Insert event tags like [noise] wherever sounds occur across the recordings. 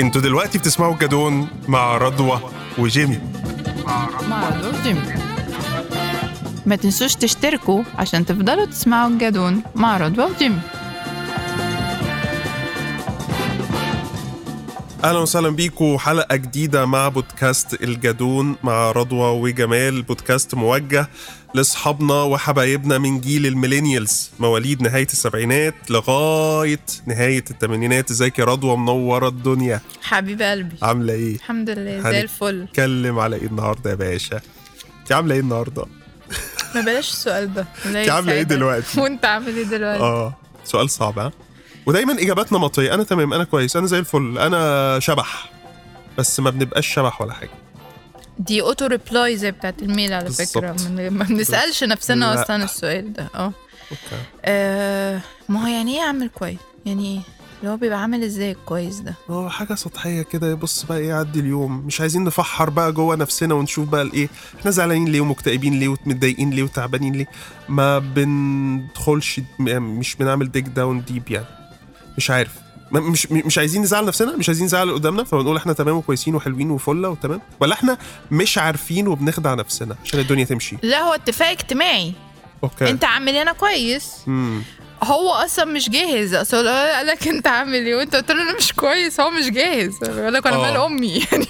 أنتوا دلوقتي بتسمعوا الجدون مع رضوى وجيمي. مع جيمي ما تنسوش تشتركوا عشان تفضلوا تسمعوا الجدون مع رضوى وجيمي. أهلا وسهلا بيكم حلقة جديدة مع بودكاست الجدون مع رضوى وجمال. بودكاست موجه لأصحابنا وحبايبنا من جيل ال millennials. مواليد نهاية السبعينات لغاية نهاية الثمانينات ازيك يا رضوى؟ منورة الدنيا. حبيب قلبي. عاملة إيه؟ الحمد لله زي الفل. نتكلم على إيه النهارده يا باشا؟ انت عاملة إيه النهارده؟ ما بلاش السؤال ده. انت عاملة إيه دلوقتي؟ وانت عامل إيه دلوقتي؟ آه سؤال صعب ها؟ ودايما إجابات نمطية. أنا تمام أنا كويس أنا زي الفل أنا شبح. بس ما بنبقاش شبح ولا حاجة. دي auto reply زي بتاعت ال mail على. فكرة. من- ما بنسألش نفسنا لا. أصلا السؤال ده. آه. okay. آه، ما هو يعني إيه اعمل كويس؟ يعني إيه اللي هو بيبقى عامل إزاي الكويس ده؟ هو حاجة سطحية كده. بص بقى إيه يعدي اليوم. مش عايزين نفحر بقى جوه نفسنا ونشوف بقى الإيه. إحنا زعلانين ليه ومكتئبين ليه ومتضايقين ليه وتعبانين ليه؟ ما بندخلش مش بنعمل dig down deep يعني. مش عارف. مش مش عايزين نزعل نفسنا مش عايزين نزعل اللي قدامنا فبنقول إحنا تمام وكويسين وحلوين وفله وتمام. ولا إحنا مش عارفين وبنخدع نفسنا عشان الدنيا تمشي. لا هو اتفاق اجتماعي. okay. أنت عامل أنا كويس. امم هو أصلا مش جاهز. أصل قال لك أنت عامل إيه؟ وأنت قلت له أنا مش كويس هو مش جاهز. يقول لك أنا آه. مال أمي. [laughs] يعني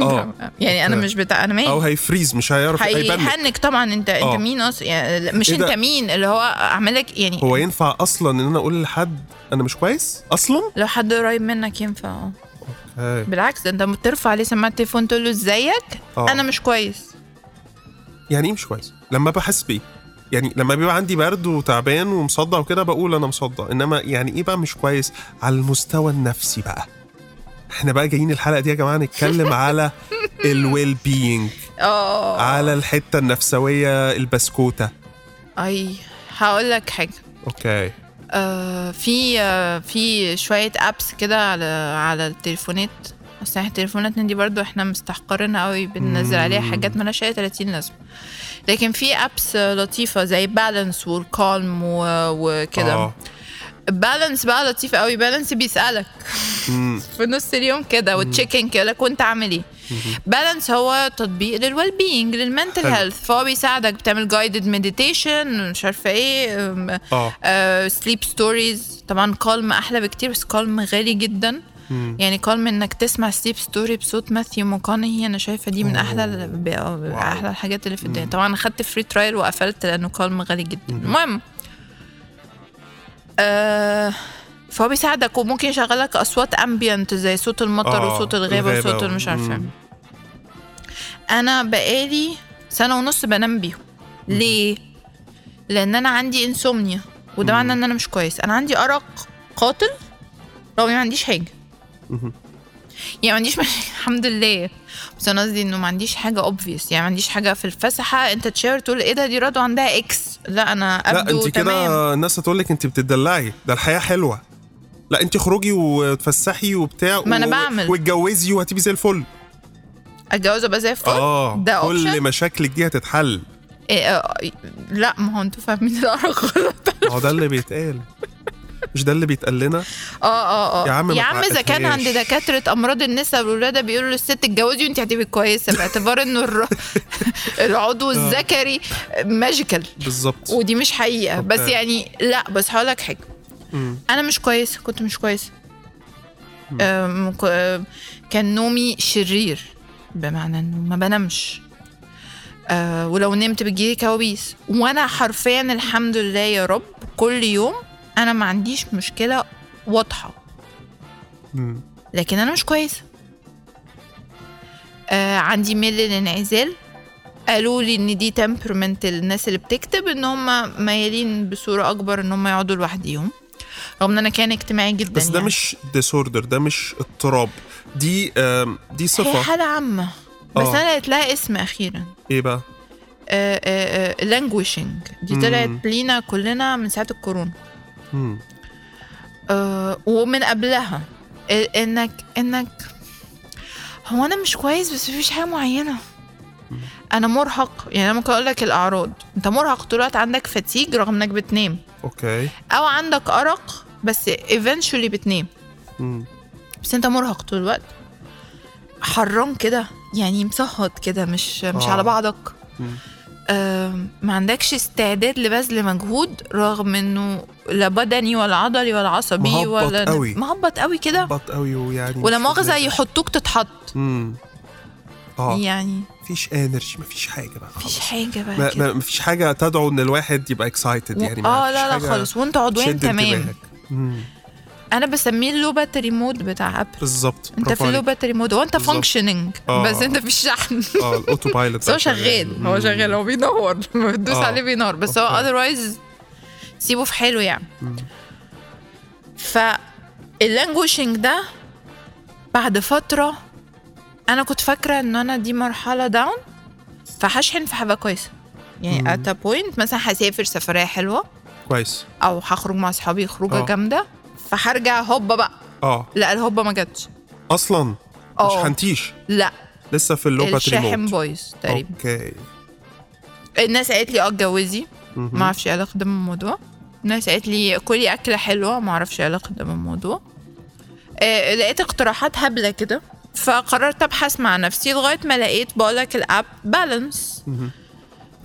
آه. يعني أنا. مش بتاع أنا أو مالي هي freeze مش هيعرف هي hang طبعا. انت آه. انت مين أصلا يعني مش إيه أنت؟ مين؟ اللي هو اعمل لك يعني هو ينفع أصلا إن أنا أقول لحد أنا مش كويس؟ أصلا؟ لو حد قريب منك ينفع. آه بالعكس ده أنت بترفع عليه سماعة التليفون تقول له إزيك؟ آه. أنا مش كويس. يعني إيه مش كويس؟ لما بحس بايه يعني لما بيبقى عندي برد وتعبان ومصدع وكده بقول أنا مصدع إنما يعني إيه بقى مش كويس؟ على المستوى النفسي بقى. إحنا بقى جايين الحلقة دي يا جماعة نتكلم على [laughs] ال well-being آه. على الحتة النفسوية البسكوتة. أي هقول لك حاجة. okay. آه في آه في شوية apps كده على على التليفونات بس إحنا تليفوناتنا دي برضو إحنا مستحقرينها قوي بننزل عليها حاجات مالهاش أي 30 لازمة. لكن في apps لطيفة زي Balance وال Calm وكده. Balance بقى لطيف قوي Balance بيسألك. [laughs] في نص اليوم كده و check-in كده لك وانت عامل إيه. Balance هو تطبيق لل well-being لل mental. health فهو بيساعدك بتعمل guided meditation مش عارفة إيه sleep stories طبعا Calm أحلى بكتير بس Calm غالي جدا. مم. يعني Calm إنك تسمع sleep story بصوت ماثيو ماكونهي أنا شايفة دي من. أحلى ب-. أحلى الحاجات اللي في الدنيا. طبعا أخدت free trial وقفلت لأنه Calm غالي جدا. المهم آه فهو بيساعدك وممكن يشغلك أصوات ambient زي صوت المطر آه، وصوت الغابة وصوت المش عارفة. أنا بقالي سنة ونص بنام بيهم. ليه؟ لأن أنا عندي insomnia وده معناه إن أنا مش كويس. أنا عندي أرق قاتل رغم ما عنديش حاجة. يعني ما عنديش مش... الحمد لله. بس أنا قصدي إنه ما عنديش حاجة اوبفيس يعني ما عنديش حاجة في الفسحة أنت تشاور تقول إيه ده دي رضوى عندها إكس لا أنا لا أبدو أنت تمام. كده الناس هتقول لك أنت بتدلعي. ده الحياة حلوة. لا أنت خروجي وتفسحي وبتاع ما أنا و- بعمل. واتجوزي وهتبقي زي الفل. أتجوز ابقى زي الفل؟ آه ده كل اوبشن مشاكلك دي هتتحل إيه آه، لا ما هو أنتوا فاهمين الارق غلط ما هو ده اللي بيتقال. مش ده اللي بيتقال لنا؟ آه آه آه. يا عم يا عم إذا كان. عند دكاترة أمراض النساء والولادة بيقولوا للست اتجوزي وانت هتبقي كويسة باعتبار إنه الر... [laughs] العضو الذكري ماجيكال بالظبط. ودي مش حقيقة. بس. يعني لا بس هقول لك حاجة. أنا مش كويسة كنت مش كويسة. كان نومي شرير بمعنى إنه ما بنامش. أه ولو نمت بتجيلي كوابيس. وأنا حرفيا الحمد لله يا رب كل يوم أنا ما عنديش مشكلة واضحة. مم. لكن أنا مش كويسة. آه عندي ميل للانعزال. قالوا لي إن دي temperament الناس اللي بتكتب إن هم ميالين بصورة أكبر إن هم يقعدوا لوحديهم. رغم إن أنا كان اجتماعي جدا بس ده يعني. مش disorder ده مش اضطراب. دي دي هي صفة. حالة عامة. بس آه. أنا لقيت لها اسم أخيرا. إيه بقى؟ languishing دي مم. طلعت لينا كلنا من ساعة الكورونا. آه ومن قبلها آه، إنك إنك هو أنا مش كويس بس مفيش حاجة معينة. أنا مرهق. يعني أنا ممكن أقول لك الأعراض. أنت مرهق طول الوقت عندك fatigue رغم إنك بتنام. okay. أو عندك أرق بس eventually بتنام. مم. بس أنت مرهق طول الوقت. حران كده. يعني مصهد كده مش مش آه. على بعضك. مم. آم، ما عندكش استعداد لبذل مجهود رغم إنه لا بدني ولا عضلي ولا عصبي مهبط ولا قوي. مهبط قوي كده بط قوي ويعني ولا مؤاخذه. يحطوك تتحط امم آه يعني مفيش energy مفيش حاجة بقى مفيش. حاجة بقى ما, كده مفيش حاجة تدعو إن الواحد يبقى excited يعني آه لا لا خالص وانت عضويا تمام. أنا بسميه ال low battery mode بتاع Apple بالظبط أنت في ال low عليك. battery mode وانت بالظبط. functioning آه. بس أنت في الشحن آه ال auto pilot بس هو شغال هو. شغال هو بينور [laughs] بتدوس آه. عليه بينور بس هو. otherwise سيبه في حاله يعني. فال languishing ده بعد فترة أنا كنت فاكرة إن أنا دي مرحلة down فهشحن فهبقى كويسة يعني. at point مثلا هسافر سفرية حلوة كويس أو هخرج مع أصحابي خروجة آه. جامدة فهرجع هوبا بقى. آه. لا الهوبا ما جاتش. أصلا؟ مش هنتيش لا. لسه في ال low battery الشاحن بايظ تقريبا. okay. الناس قالت لي آه اتجوزي. ما أعرفش إيه علاقة ده بالموضوع. الناس قالت لي كلي أكلة حلوة. ما أعرفش إيه علاقة ده بالموضوع. آه لقيت اقتراحات هبلة كده. فقررت أبحث مع نفسي لغاية ما لقيت بقولك ال app Balance.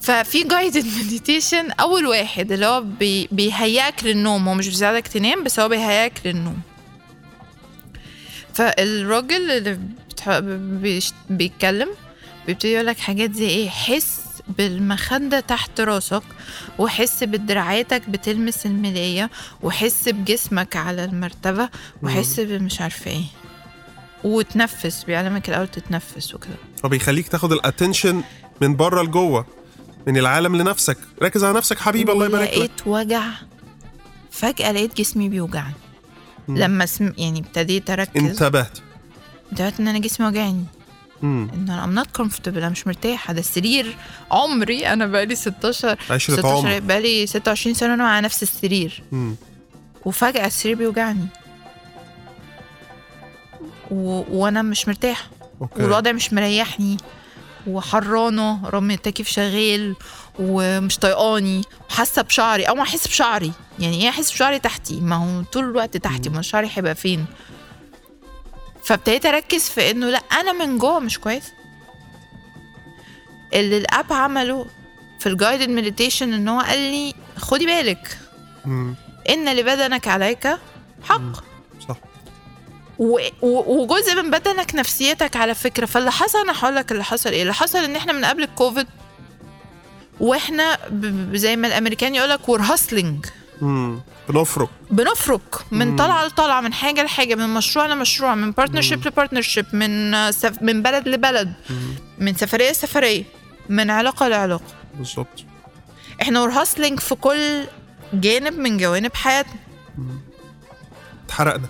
ففي guided meditation أول واحد اللي هو بي بيهيئك للنوم. هو مش بيساعدك تنام بس هو بيهيئك للنوم. فالراجل اللي بتح... بيش... بيتكلم بيبتدي يقول لك حاجات زي إيه؟ حس بالمخدة تحت راسك وحس بدراعاتك بتلمس الملاية وحس بجسمك على المرتبة وحس بمش عارفة إيه. وتنفس بيعلمك الأول تتنفس وكده. فبيخليك تاخد ال attention من بره لجوه. من العالم لنفسك. ركز على نفسك حبيبي الله يبارك لك. لقيت وجع فجأة لقيت جسمي بيوجعني. مم. لما سم... يعني ابتديت أركز. انتبهت. انتبهت إن أنا جسمي وجعني. إن أنا ام نوت كومفورتبل أنا مش مرتاحة. ده السرير عمري أنا بقالي 16 عشرة 16 عمر. بقالي 26 سنة أنا على نفس السرير. مم. وفجأة السرير بيوجعني. و... وأنا مش مرتاحة. والوضع مش مريحني. وحرانه رغم التكييف شغال ومش طايقاني وحاسه بشعري أو ما أحس بشعري يعني إيه أحس بشعري تحتي؟ ما هو طول الوقت تحتي ما شعري هيبقى فين؟ فابتديت أركز في إنه لأ أنا من جوه مش كويس. اللي ال app عمله في ال guided meditation إن هو قال لي خدي بالك. إن لبدنك عليك حق. وجزء من بدنك نفسيتك على فكرة. فاللي حصل أنا هقول لك اللي حصل إيه. اللي حصل إن إحنا من قبل الكوفيد وإحنا زي ما الأمريكان يقول لك we're hustling. بنفرك. بنفرك. من. طلعة لطلعة من حاجة لحاجة من مشروع لمشروع من partnership ل partnership من سف... من بلد لبلد. مم. من سفرية لسفرية من علاقة لعلاقة. بالظبط. إحنا we're hustling في كل جانب من جوانب حياتنا. اتحرقنا.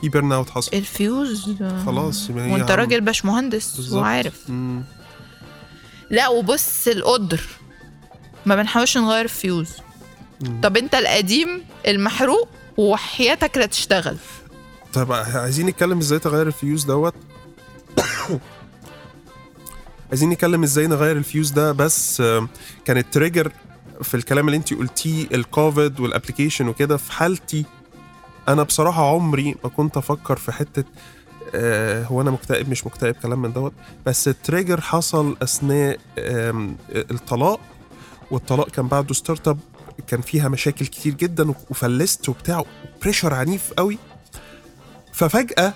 في burnout حصل الفيوز آه، خلاص وانت راجل باشمهندس بالظبط. وعارف مم. لا وبص القدر. ما بنحاولش نغير الفيوز. مم. طب انت القديم المحروق وحياتك لا تشتغل. طب عايزين نتكلم إزاي تغير الفيوز دوت؟ [coughs] عايزين نتكلم إزاي نغير الفيوز ده؟ بس آم، كان ال trigger في الكلام اللي انت قلتيه ال COVID وال application وكده في حالتي أنا بصراحة عمري ما كنت أفكر في حتة آه هو أنا مكتئب مش مكتئب كلام من دوت. بس ال trigger حصل أثناء الطلاق والطلاق كان بعده startup كان فيها مشاكل كتير جدا وفلست وبتاع pressure عنيف قوي. ففجأة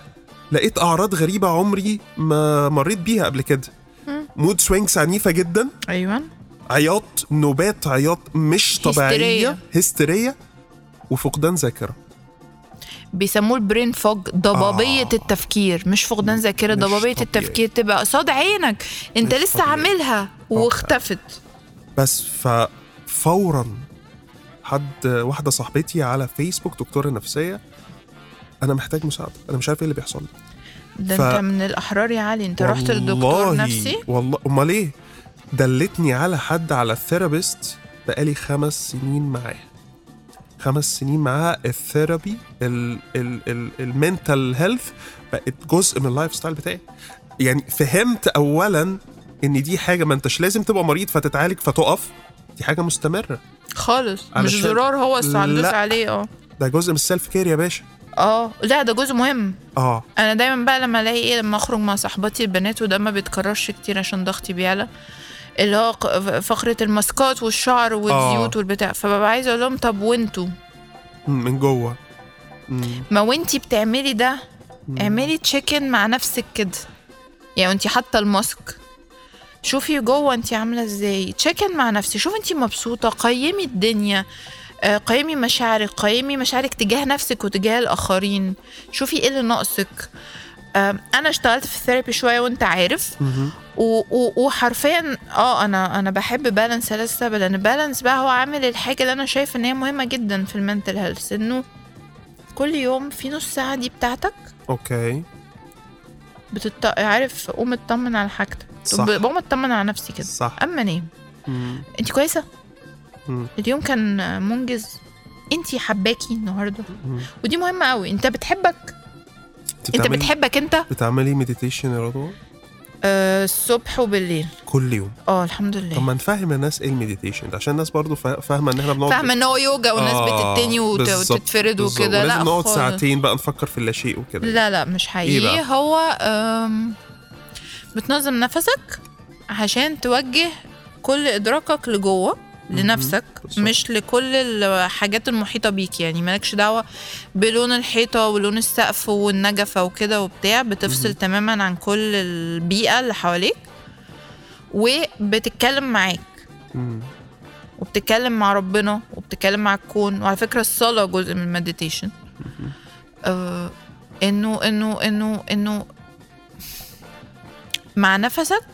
لقيت أعراض غريبة عمري ما مريت بيها قبل كده. mood swings عنيفة جدا. أيوه. عياط نوبات عياط مش طبيعية هستيرية. هستيرية وفقدان ذاكرة. بيسموه ال brain fog ضبابية آه. التفكير. مش فقدان ذاكرة ضبابية طبيعي. التفكير تبقى قصاد عينك. انت لسه طبيعي. عاملها واختفت. بس ففورا حد واحدة صاحبتي على فيسبوك دكتورة نفسية أنا محتاج مساعدة أنا مش عارف إيه اللي بيحصل. لي ده ف- أنت من الأحرار يا علي. أنت رحت للدكتور والله- نفسي؟ والله. أمال إيه؟ دلتني على حد على ال therapist بقالي خمس سنين معاه. خمس سنين معاه ال therapy ال mental health بقت جزء من ال lifestyle بتاعي. يعني فهمت اولا إن دي حاجة ما أنتش لازم تبقى مريض فتتعالج فتقف دي حاجة مستمرة. خالص مش زرار هو لا. عليه آه. ده جزء من السيلف كير يا باشا. آه لا ده جزء مهم. آه. أنا دايما بقى لما ألاقي إيه لما أخرج مع صاحباتي البنات وده ما بيتكررش كتير عشان ضغطي بيعلى. اللي هو فقرة الماسكات والشعر والزيوت آه. والبتاع. فببقى عايزة أقول لهم طب وأنتوا؟ من جوه. ما وانتي بتعملي ده. اعملي check in مع نفسك كده. يعني وانتي حاطة ال mask. شوفي جوه أنتي عاملة إزاي. check in مع نفسك شوفي أنتي مبسوطة. قيمي الدنيا. آه، قيمي مشاعرك. قيمي مشاعرك تجاه نفسك وتجاه الآخرين. شوفي إيه اللي ناقصك. أنا اشتغلت في ال therapy شوية وأنت عارف. مهم. و- و- وحرفيا آه أنا أنا بحب Balance لسه لأن Balance بقى هو عامل الحاجة اللي أنا شايف إن هي مهمة جدا في ال mental health إنه كل يوم في نص ساعة دي بتاعتك okay. بتط... عارف قوم اطمن على حاجتك. صح. بقوم اطمن على نفسي كده. صح. أما نام مم. أنت كويسة؟ مم. اليوم كان منجز. أنت حباكي النهارده. مم. ودي مهمة قوي أنت بتحبك؟ انت بتحبك انت؟ بتعملي meditation يا رضوى؟ آه الصبح وبالليل. كل يوم. آه الحمد طب لله ما نفهم الناس إيه ال meditation ده عشان الناس برضو فا- فاهمة إن إحنا بنقعد فاهمة إن هو يوجا والناس آه، بتتني وتتفرد. وكده. لا نقعد. ساعتين بقى نفكر في اللاشيء وكده. لا لا مش إيه حقيقي. بقى؟ هو بتنظم نفسك عشان توجه كل إدراكك لجوه. لنفسك. مش لكل الحاجات المحيطة بيك يعني مالكش دعوة بلون الحيطة ولون السقف والنجفة وكده وبتاع بتفصل. تماما عن كل البيئة اللي حواليك وبتتكلم معاك. وبتتكلم مع ربنا وبتتكلم مع الكون وعلى فكرة الصلاة جزء من المديتيشن آه إنه إنه إنه إنه مع نفسك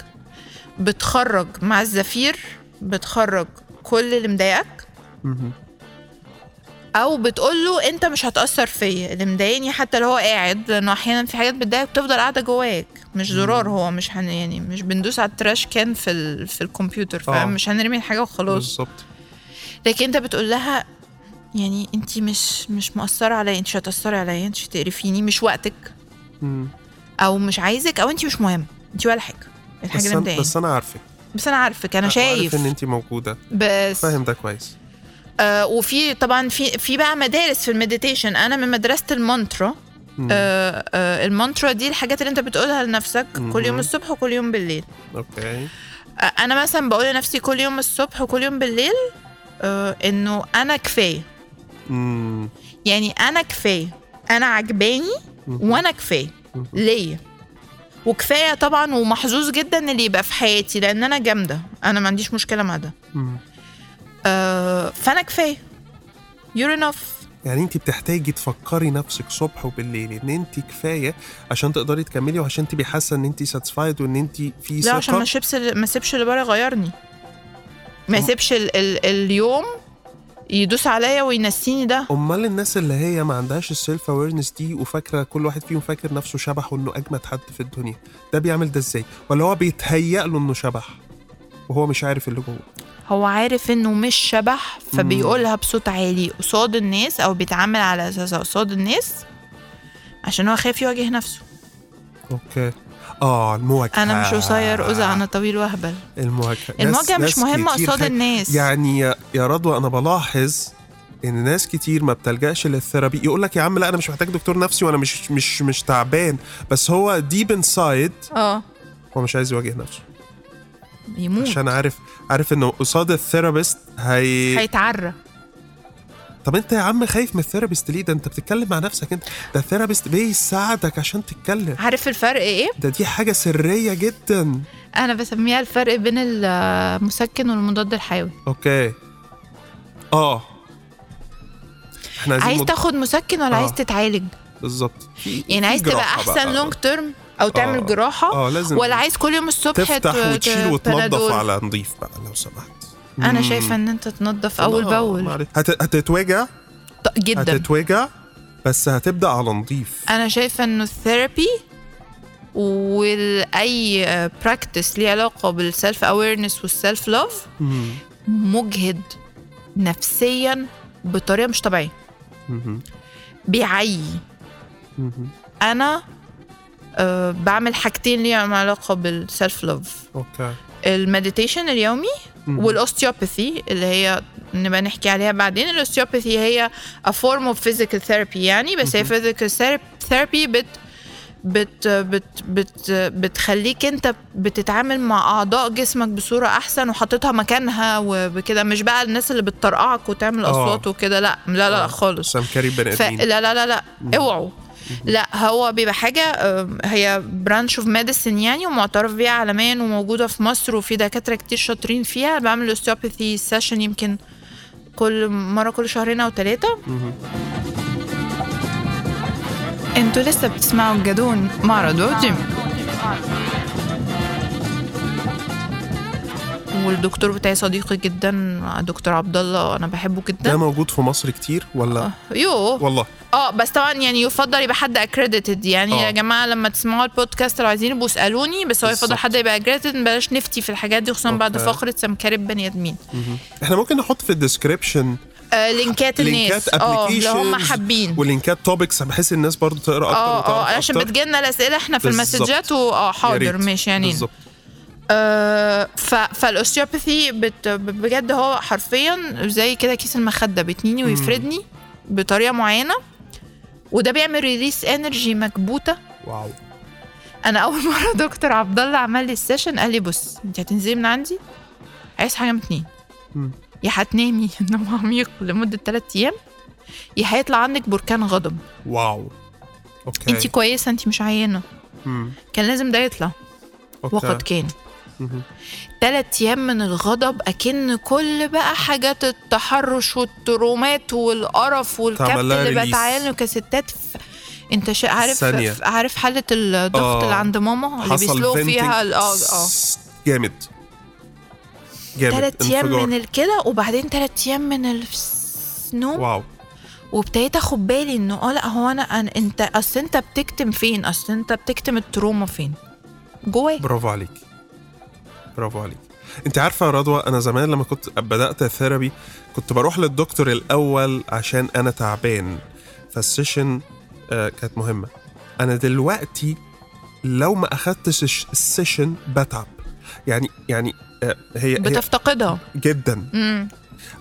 بتخرج مع الزفير بتخرج كل اللي مضايقك. أو بتقول له أنت مش هتأثر فيا اللي مضايقني حتى لو هو قاعد لأنه أحيانا في حاجات بتضايقك بتفضل قاعدة جواك مش زرار هو مش هن يعني مش بندوس على التراش كان في ال في الكمبيوتر آه. فاهم مش هنرمي الحاجة وخلاص. بالظبط. لكن أنت بتقول لها يعني أنت مش مش مؤثره عليا أنت مش هتأثري عليا أنت مش هتقرفيني مش وقتك. مم. أو مش عايزك أو أنت مش مهم أنت ولا حاجة. الحاجة بس اللي مضايقاني. بس أنا عارفك. بس أنا عارفك أنا عارف شايف. إن انت موجودة. بس. فاهم ده كويس. آه وفي طبعا في في بقى مدارس في ال meditation. أنا من مدرسة المانترا. مم. آه آه المانترا دي الحاجات اللي أنت بتقولها لنفسك كل يوم. الصبح وكل يوم بالليل. أوكي. آه أنا مثلا بقول لنفسي كل يوم الصبح وكل يوم بالليل آه إنه أنا كفاية. مم. يعني أنا كفاية. أنا عجباني. وأنا كفاية. ليا. وكفاية طبعا ومحظوظ جدا اللي يبقى في حياتي لأن أنا جامدة. أنا ما عنديش مشكلة مع ده. آه فأنا كفاية. You're enough. يعني أنت بتحتاجي تفكري نفسك صبح وبالليل إن أنت كفاية عشان تقدري تكملي وعشان تبقي حاسة إن أنت satisfied وإن أنت في لا عشان ما ثقه سيبش ما سيبش اللي بره يغيرني. ما ال ال اليوم يدوس عليا وينسيني ده. أمال الناس اللي هي ما عندهاش ال self awareness دي وفاكرة كل واحد فيهم فاكر نفسه شبح وإنه أجمد حد في الدنيا ده بيعمل ده إزاي؟ ولا هو بيتهيأ له إنه شبح وهو مش عارف اللي جوه؟ هو عارف إنه مش شبح فبيقولها بصوت عالي. قصاد الناس أو بيتعامل على اساسها قصاد الناس عشان هو خايف يواجه نفسه. okay. آه المواجهه أنا مش قصير قزع أنا طويل وأهبل. المواجهه المواجهه مش مهمة قصاد الناس. يعني يا, يا رضوى أنا بلاحظ إن ناس كتير ما بتلجأش لل therapy. يقول لك يا عم لا أنا مش محتاج دكتور نفسي وأنا مش مش مش تعبان. بس هو deep inside آه. هو مش عايز يواجه نفسه. يموت. عشان عارف عارف إنه قصاد ال therapist هي هيتعرى. طب انت يا عم خايف من ال therapist ليه؟ ده انت بتتكلم مع نفسك انت. ده ال therapist بيساعدك عشان تتكلم. عارف الفرق إيه؟ ده دي حاجة سرية جدا. أنا بسميها الفرق بين المسكن والمضاد الحيوي. okay. آه. إحنا عايز مد- تاخد مسكن ولا آه. عايز تتعالج؟ بالظبط. يعني عايز تبقى أحسن. long term أو تعمل آه. جراحة آه لازم ولا عايز كل يوم الصبح تفتح وتشيل وتنظف؟ على نظيف بقى لو سمحت. أنا. شايفة إن أنت تنظف أول بأول. هت... هتتوجع جدا هتتوجع بس هتبدأ على نظيف أنا شايفة إنه ال therapy وأي practice ليه علاقة بال self awareness وال self love. مجهد نفسيا بطريقة مش طبيعية. بيعي. أنا أه بعمل حاجتين ليهم علاقة بال self love okay ال meditation اليومي. وال osteopathy اللي هي نبقى نحكي عليها بعدين ال osteopathy هي a form of physical therapy يعني بس هي physical therap- therapy بت بت بت بت بتخليك انت بتتعامل مع أعضاء جسمك بصورة أحسن وحاططها مكانها وبكده مش بقى الناس اللي بتطرقعك وتعمل آه. أصوات وكده لا لا لا آه. خالص بني. آدمين لا لا لا لا اوعوا لا هو بيبقى حاجة آم، هي branch of medicine يعني ومعترف بيها عالميا وموجودة في مصر وفي دكاترة كتير شاطرين فيها. بعمل osteopathy session يمكن كل مرة كل شهرين أو ثلاثة أنتوا لسه بتسمعوا الجدون مع رضوى والدكتور بتاعي صديقي جدا دكتور عبد الله أنا بحبه ده جدا موجود في مصر كتير ولا؟ يوه. والله. آه بس طبعا يعني يفضل يبقى حد accredited يعني آه. يا جماعة لما تسمعوا البودكاست لو عايزين يبقوا اسألوني بس هو يفضل. حد يبقى accredited بلاش نفتي في الحاجات دي خصوصا بعد. فقرة سمكرة بني آدمين. إحنا ممكن نحط في ال description آه لينكات الناس. لينكات آه applications لو هم حابين. ولينكات topics بحيث الناس برضو تقرأ أكتر آه آه عشان أكتر. بتجيلنا الأسئلة إحنا في. المسجات واه حاضر. ماشي يعني بالظبط. آه ف... فال osteopathy بت... بجد هو حرفيا زي كده كيس المخدة بيتنيني ويفردني بطريقة معينة وده بيعمل release energy مكبوتة. wow. أنا أول [laughs] مرة دكتور عبد الله عمل لي ال session قال لي بص أنت هتنزلي من عندي عايز حاجة من اتنين. يا هتنامي [laughs] نوم عميق لمدة 3 أيام يا هيطلع عندك بركان غضب. wow. okay. أنت كويسة أنت مش عيانة. كان لازم ده يطلع. okay. وقد كان. تلات أيام من الغضب أكن كل بقى حاجات التحرش والترومات والقرف والكبت اللي. بتعاني كستات. انت شا... عارف ثانية. عارف حالة الضغط آه. اللي عند ماما اللي بيسلقوا venting. فيها آه آه جامد جامد تلات أيام. من الكده وبعدين تلات أيام من النوم wow وابتديت أخد بالي إنه آه لأ هو أنا, أنا انت أصل أنت بتكتم فين أصل أنت بتكتم ال trauma فين جواك برافو عليك برافو عليك. انت عارفة يا رضوى أنا زمان لما كنت بدأت ال therapy كنت بروح للدكتور الأول عشان أنا تعبان. فال session آه كانت مهمة. أنا دلوقتي لو ما أخدتش ال session بتعب. يعني يعني آه هي, هي بتفتقدها. جدا. امم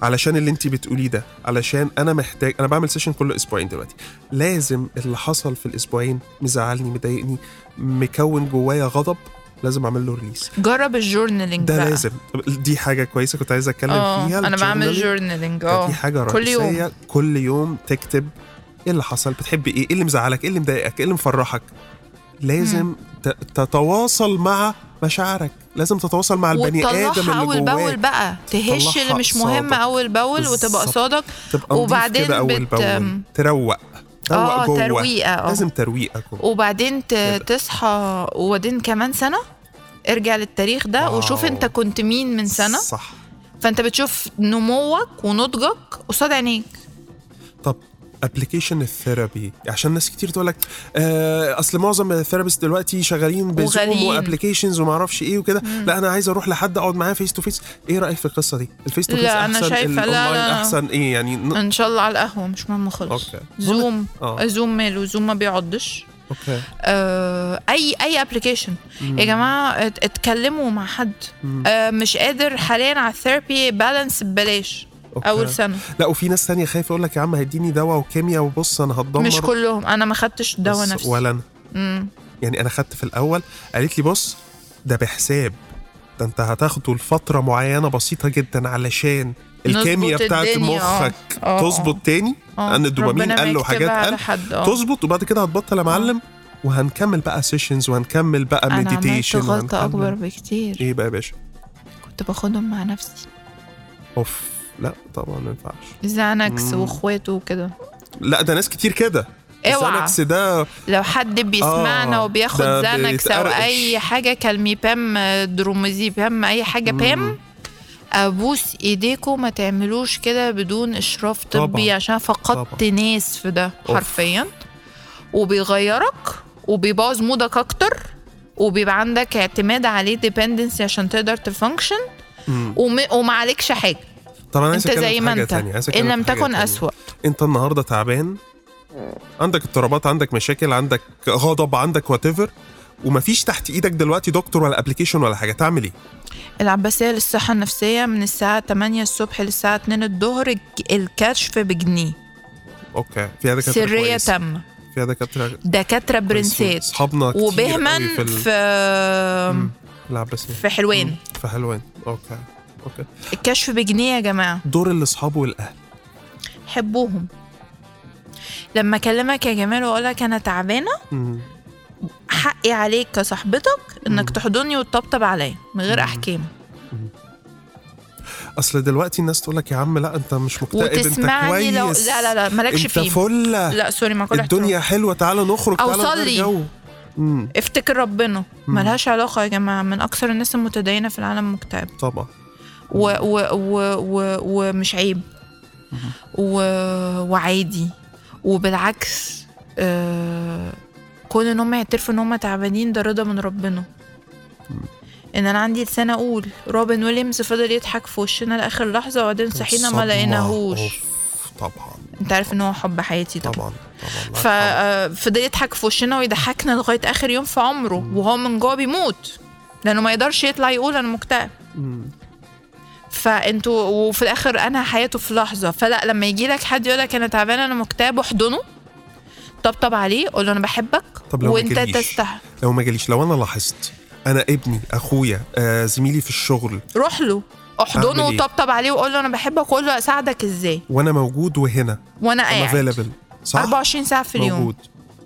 علشان اللي انت بتقوليه ده علشان أنا محتاج أنا بعمل session كل أسبوعين دلوقتي. لازم اللي حصل في الأسبوعين مزعلني مضايقني مكون جوايا غضب. لازم اعمل له release جرب ال journaling ده بقى. لازم. دي حاجة كويسة كنت عايز أتكلم آه فيها. أنا بعمل. journaling آه دي حاجة كل يوم. رئيسية كل يوم تكتب إيه اللي حصل بتحبي إيه إيه اللي مزعلك إيه اللي مضايقك إيه اللي مفرحك. لازم ت- تتواصل مع مشاعرك. لازم تتواصل مع البني آدم اللي أول بأول بقى. تهش اللي مش مهم. أول بأول وتبقى نضيف وبعدين بت- بأول. تروق. تروق آه جوه. ترويقة آه. لازم ترويقة جوه. وبعدين. تصحى وبعدين كمان سنة؟ ارجع للتاريخ ده wow. وشوف انت كنت مين من سنة. صح. فانت بتشوف نموك ونضجك قصاد عينيك. طب application ال therapy عشان ناس كتير تقول لك آه أصل معظم ال therapist دلوقتي شغالين ب Zoom. و applications وما أعرفش إيه وكده. لا أنا عايز أروح لحد أقعد معاه face to face إيه رأيك في القصة دي؟ ال face to face لا، أحسن شايفة- لا، الاونلاين لا. أحسن. إيه يعني؟ ن... إن شاء الله على القهوة مش مهم خالص. okay. Zoom. آه. Zoom ماله Zoom ما بيعضش okay. آه، أي أي application يا جماعة ات- اتكلموا مع حد. آه، مش قادر حاليا على ال therapy Balance ببلاش. okay. أول سنة. لا وفي ناس تانية خايفة يقول لك يا عم هيديني دواء وكيمياء وبص أنا هتدمر. مش كلهم. أنا ما خدتش دواء بس نفسي. ولا أنا. مم. يعني أنا خدت في الأول قالت لي بص ده بحساب. ده أنت هتاخده لفترة معينة بسيطة جدا علشان الكيمياء بتاعت آه. مخك آه، تظبط تاني. آه. لأن الدوبامين قل وحاجات قل. آه. تظبط وبعد كده هتبطل يا معلم. وهنكمل بقى sessions وهنكمل بقى أنا عملت medication غلطة أكبر بكتير. إيه بقى يا باشا؟ كنت باخدهم مع نفسي. أوف. لا طبعا ما ينفعش Xanax. واخواته وكده لا ده ناس كتير كده اوعى. ال Xanax ده لو حد بيسمعنا آه، وبياخد Xanax أو. أي حاجة Calmepam bromazepam أي حاجة بام أبوس ايديكم ما تعملوش كده بدون إشراف طبي طبعاً. عشان فقدت طبعاً. ناس في ده. حرفيا وبيغيرك وبيبوظ مودك أكتر وبيبقى عندك اعتماد عليه dependency عشان تقدر ت function. وما عليكش حاجة طب أنا أنت زي ما أنت. إن لم تكن. أسوأ. أنت النهارده تعبان؟ عندك اضطرابات عندك مشاكل عندك غضب عندك وات ومفيش تحت إيدك دلوقتي دكتور ولا application ولا حاجة. تعمل إيه؟ العباسية للصحة النفسية من الساعة 8 الصبح للساعة 2 الظهر الك- الكشف بجنيه. okay. فيها دكاترة سرية كويس. تامة فيها دكاترة دكاترة برنسات أصحابنا كتير وبهمن في ال- في العباسية في حلوان مم. في حلوان okay. okay. الكشف بجنيه يا جماعة. دور الأصحاب والأهل. حبوهم. لما أكلمك يا جمال وأقول لك أنا تعبانة. حقي عليك كصاحبتك إنك. تحضني وتطبطب عليا من غير. أحكام. أصل دلوقتي الناس تقول لك يا عم لا أنت مش مكتئب أنت كويس لو لا لا لا مالكش أنت فيه فلة. لا sorry مع كل احترام. الدنيا حلوة تعالى نخرج أو تعالى نغير. افتكر ربنا. ملهاش علاقة يا جماعة من أكثر الناس المتدينة في العالم مكتئب. طبعا. و و و و ومش عيب. و وعادي. وبالعكس آه كون إن هم يعترفوا إن هم تعبانين ده رضا من ربنا. إن أنا عندي لسان أقول روبن ويليامز فضل يضحك في وشنا لآخر لحظة وبعدين صحينا ما. لقيناهوش. طبعا. أنت عارف إن هو حب حياتي طبعا. طبعا طبعا. ففضل يضحك في وشنا ويضحكنا لغاية آخر يوم في عمره وهو من جوه بيموت. لأنه ما يقدرش يطلع يقول أنا مكتئب. فانتوا وفي الآخر انهى حياته في لحظة. فلا لما يجي لك حد يقول لك أنا تعبان أنا مكتئب احضنه. طبطب عليه قول له أنا بحبك طب لو وأنت؟ تستحق لو ما جاليش لو أنا لاحظت أنا ابني أخويا آه زميلي في الشغل. روح له احضنه أعمل إيه؟ وطبطب عليه وقول له أنا بحبك وقول له أساعدك إزاي؟ وأنا موجود وهنا. وأنا قاعد. صح؟ 24 ساعة في اليوم. موجود.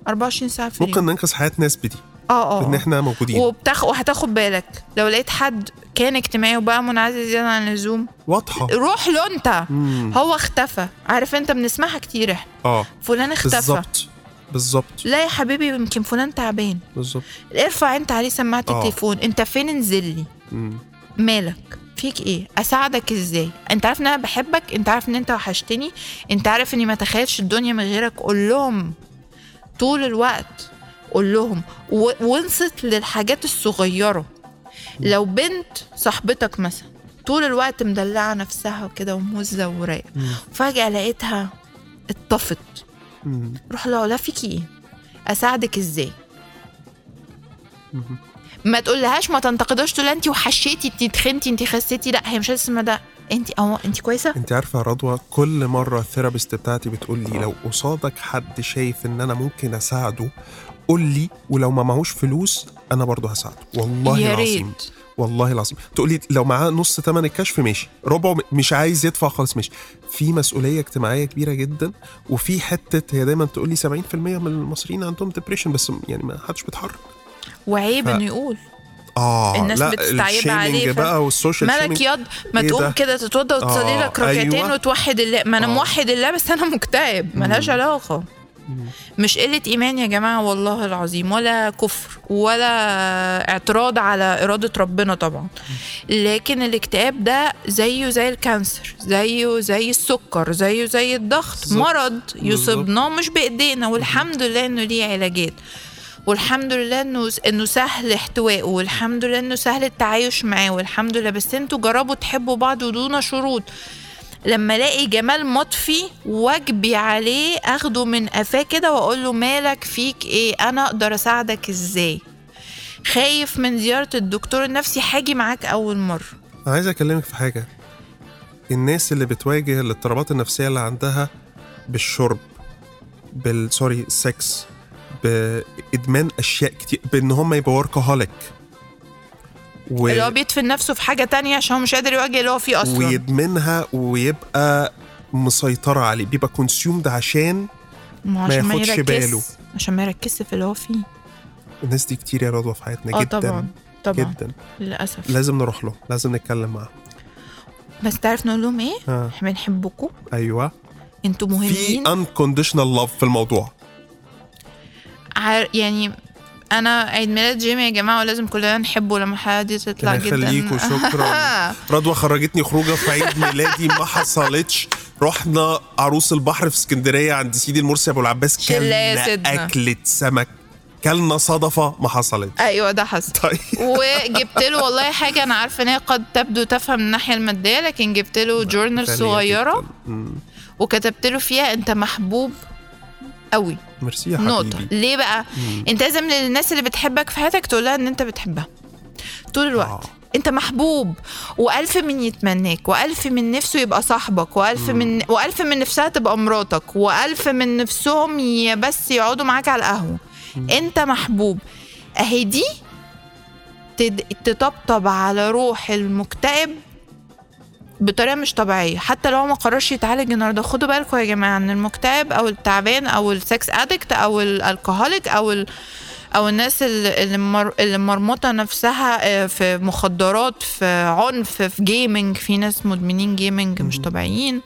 24 ساعة في ممكن اليوم. ننقذ حياة ناس بدي. آه آه إن آه. إحنا موجودين. وبتاخ... وهتاخد بالك. لو لقيت حد كان اجتماعي وبقى منعزل زيادة عن اللزوم واضحة. روح له أنت. مم. هو اختفى. عارف أنت بنسمعها كتير. إحنا آه. فلان اختفى. بالظبط. بالظبط. لا يا حبيبي يمكن فلان تعبان. بالظبط. ارفع أنت عليه سماعة آه. التليفون. أنت فين؟ انزل لي. مالك؟ فيك إيه؟ أساعدك إزاي؟ أنت عارف إن أنا بحبك؟ أنت عارف إن أنت وحشتني؟ أنت عارف إني ما تخيلش الدنيا من غيرك. قول لهم طول الوقت. قول لهم وانصت للحاجات الصغيرة. لو بنت صاحبتك مثلا طول الوقت مدلعة نفسها كده وموزه ورايقة. فجأة لقيتها اتطفت. روح لها لا فيكي إيه؟ أساعدك إزاي. ما تقولهاش ما تنتقدهاش تقول انت وحشيتي انت تخنتي انت خسيتي لا هي مش اسمها ده. انت آه انت كويسة؟ انت عارفة يا رضوى كل مرة ال therapist بتاعتي بتقول لي لو قصادك حد شايف إن أنا ممكن أساعده قول لي ولو ما معهوش فلوس أنا برضه هساعده. والله يا العظيم ريت. والله العظيم. تقول لي لو معاه نص ثمن الكشف ماشي. ربعه مش عايز يدفع خالص ماشي. في مسؤولية اجتماعية كبيرة جدا وفي حتة هي دايما تقول لي 70% من المصريين عندهم depression بس يعني ما حدش بيتحرك. وعيب ف- إنه يقول. آه الناس لا بتستعيب عليه، ف- بقى وال social مالك ياض؟ ما إيه تقوم ده؟ كده تتوضى وتصلي آه، لك ركعتين أيوة. وتوحد الله ما أنا آه. موحد الله بس أنا مكتئب ملهاش علاقة. مش قلة إيمان يا جماعة والله العظيم ولا كفر ولا اعتراض على إرادة ربنا طبعا. لكن الاكتئاب ده زيه زي ال cancer زيه زي السكر زيه زي الضغط. مرض يصيبنا مش بإيدينا والحمد لله إنه ليه علاجات. والحمد لله إنه إنه سهل احتوائه والحمد لله إنه سهل التعايش معاه والحمد لله. بس أنتوا جربوا تحبوا بعض ودون شروط. لما الاقي جمال مطفي واجبي عليه اخده من قفاه كده واقول له مالك فيك إيه؟ أنا أقدر اساعدك إزاي؟ خايف من زيارة الدكتور النفسي هاجي معاك أول أنا عايز أكلمك في حاجة. الناس اللي بتواجه الاضطرابات النفسية اللي عندها بالشرب بال sorry sex بإدمان أشياء كتير بإن هم يبقوا workaholic و... اللي هو بيدفن نفسه في حاجة تانية عشان هو مش قادر يواجه اللي هو فيه أصلا. ويدمنها ويبقى مسيطرة عليه بيبقى consumed عشان ما عشان ما ياخدش باله. عشان ما يركزش في اللي هو فيه. الناس دي كتير يا رضوى في حياتنا آه جدا طبعا طبعا. جدا. للأسف. لازم نروح له لازم نتكلم معاه بس تعرف نقول لهم إيه؟ ها. إحنا بنحبكم. أيوه. أنتوا في مهمين unconditional love في الموضوع. يعني أنا عيد ميلاد جيمي يا جماعة ولازم كلنا نحبه لما دي تطلع جدا. يخليك وشكرا [laughs] رضوى خرجتني خروجة في عيد ميلادي ما حصلتش. رحنا عروس البحر في اسكندرية عند سيدي المرسي أبو العباس. كلنا. أكلة سمك. كلنا صدفة ما حصلت أيوه ده حصل. [laughs] طيب. وجبت له والله حاجة أنا عارفة إن هي قد تبدو تافهة من الناحية المادية لكن جبت له جورنال. مم. وكتبت له فيها أنت محبوب قوي ميرسي يا نقطة. حبيبي ليه بقى؟ انت لازم للناس اللي بتحبك في حياتك تقول لها إن انت بتحبها. طول الوقت. آه. انت محبوب. وألف من يتمناك وألف من نفسه يبقى صاحبك. وألف من وألف من نفسها تبقى مراتك. وألف من نفسهم بس يقعدوا معاك على القهوة. انت محبوب. اهي دي تد- تطبطب على روح المكتئب بطريقة مش طبيعية. حتى لو ما قررش يتعالج النهارده خدوا بالكم يا جماعة إن المكتئب أو التعبان أو ال sex addict أو ال alcoholic أو ال أو الناس اللي اللي مر- اللي مرمطة نفسها آه، في مخدرات في عنف في gaming في ناس مدمنين gaming مش طبيعيين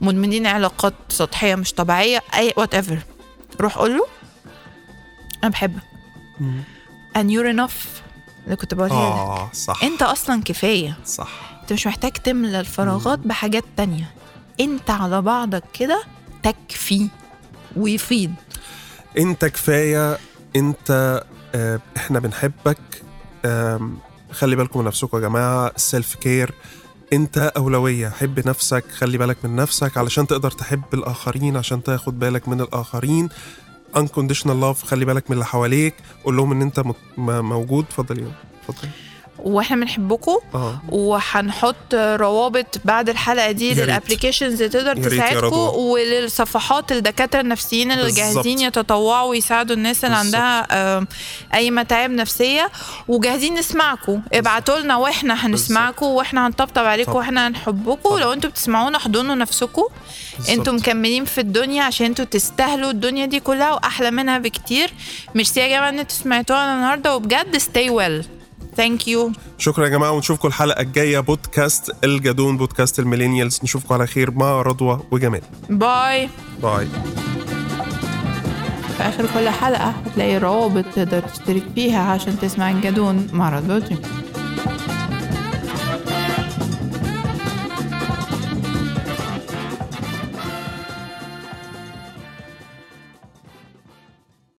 مدمنين علاقات سطحية مش طبيعية أي whatever روح قول له. أنا بحبك and you're enough. اللي كنت بقولها لك. آه صح. أنت أصلا كفاية. صح. انت مش محتاج تملى الفراغات بحاجات تانية. انت على بعضك كده تكفي ويفيض انت كفاية انت آه إحنا بنحبك خلي بالكم من نفسكم يا جماعة السيلف كير انت أولوية حب نفسك خلي بالك من نفسك علشان تقدر تحب الآخرين عشان تاخد بالك من الآخرين. unconditional love خلي بالك من اللي حواليك قول لهم إن أنت موجود. اتفضل يا اتفضل. وإحنا بنحبكم أه وهنحط روابط بعد الحلقة دي. للابلكيشنز اللي تقدر تساعدكم. وللصفحات الدكاترة النفسيين اللي. جاهزين يتطوعوا ويساعدوا الناس اللي. عندها أي متاعب نفسية وجاهزين نسمعكم ابعتوا لنا وإحنا هنسمعكم وإحنا هنطبطب عليكم. وإحنا هنحبكم. لو أنتوا بتسمعونا احضنوا نفسكم. أنتوا مكملين في الدنيا عشان أنتوا تستاهلوا الدنيا دي كلها وأحلى منها بكتير ميرسي يا جماعة إن أنتوا سمعتونا النهارده وبجد stay well thank you. شكرا يا جماعة ونشوفكم الحلقة الجاية بودكاست الجدون بودكاست ال millennials. نشوفكم على خير. مع رضوى وجمال. bye bye في آخر كل حلقة هتلاقي روابط تقدر تشترك فيها عشان تسمع الجدون. مع رضوى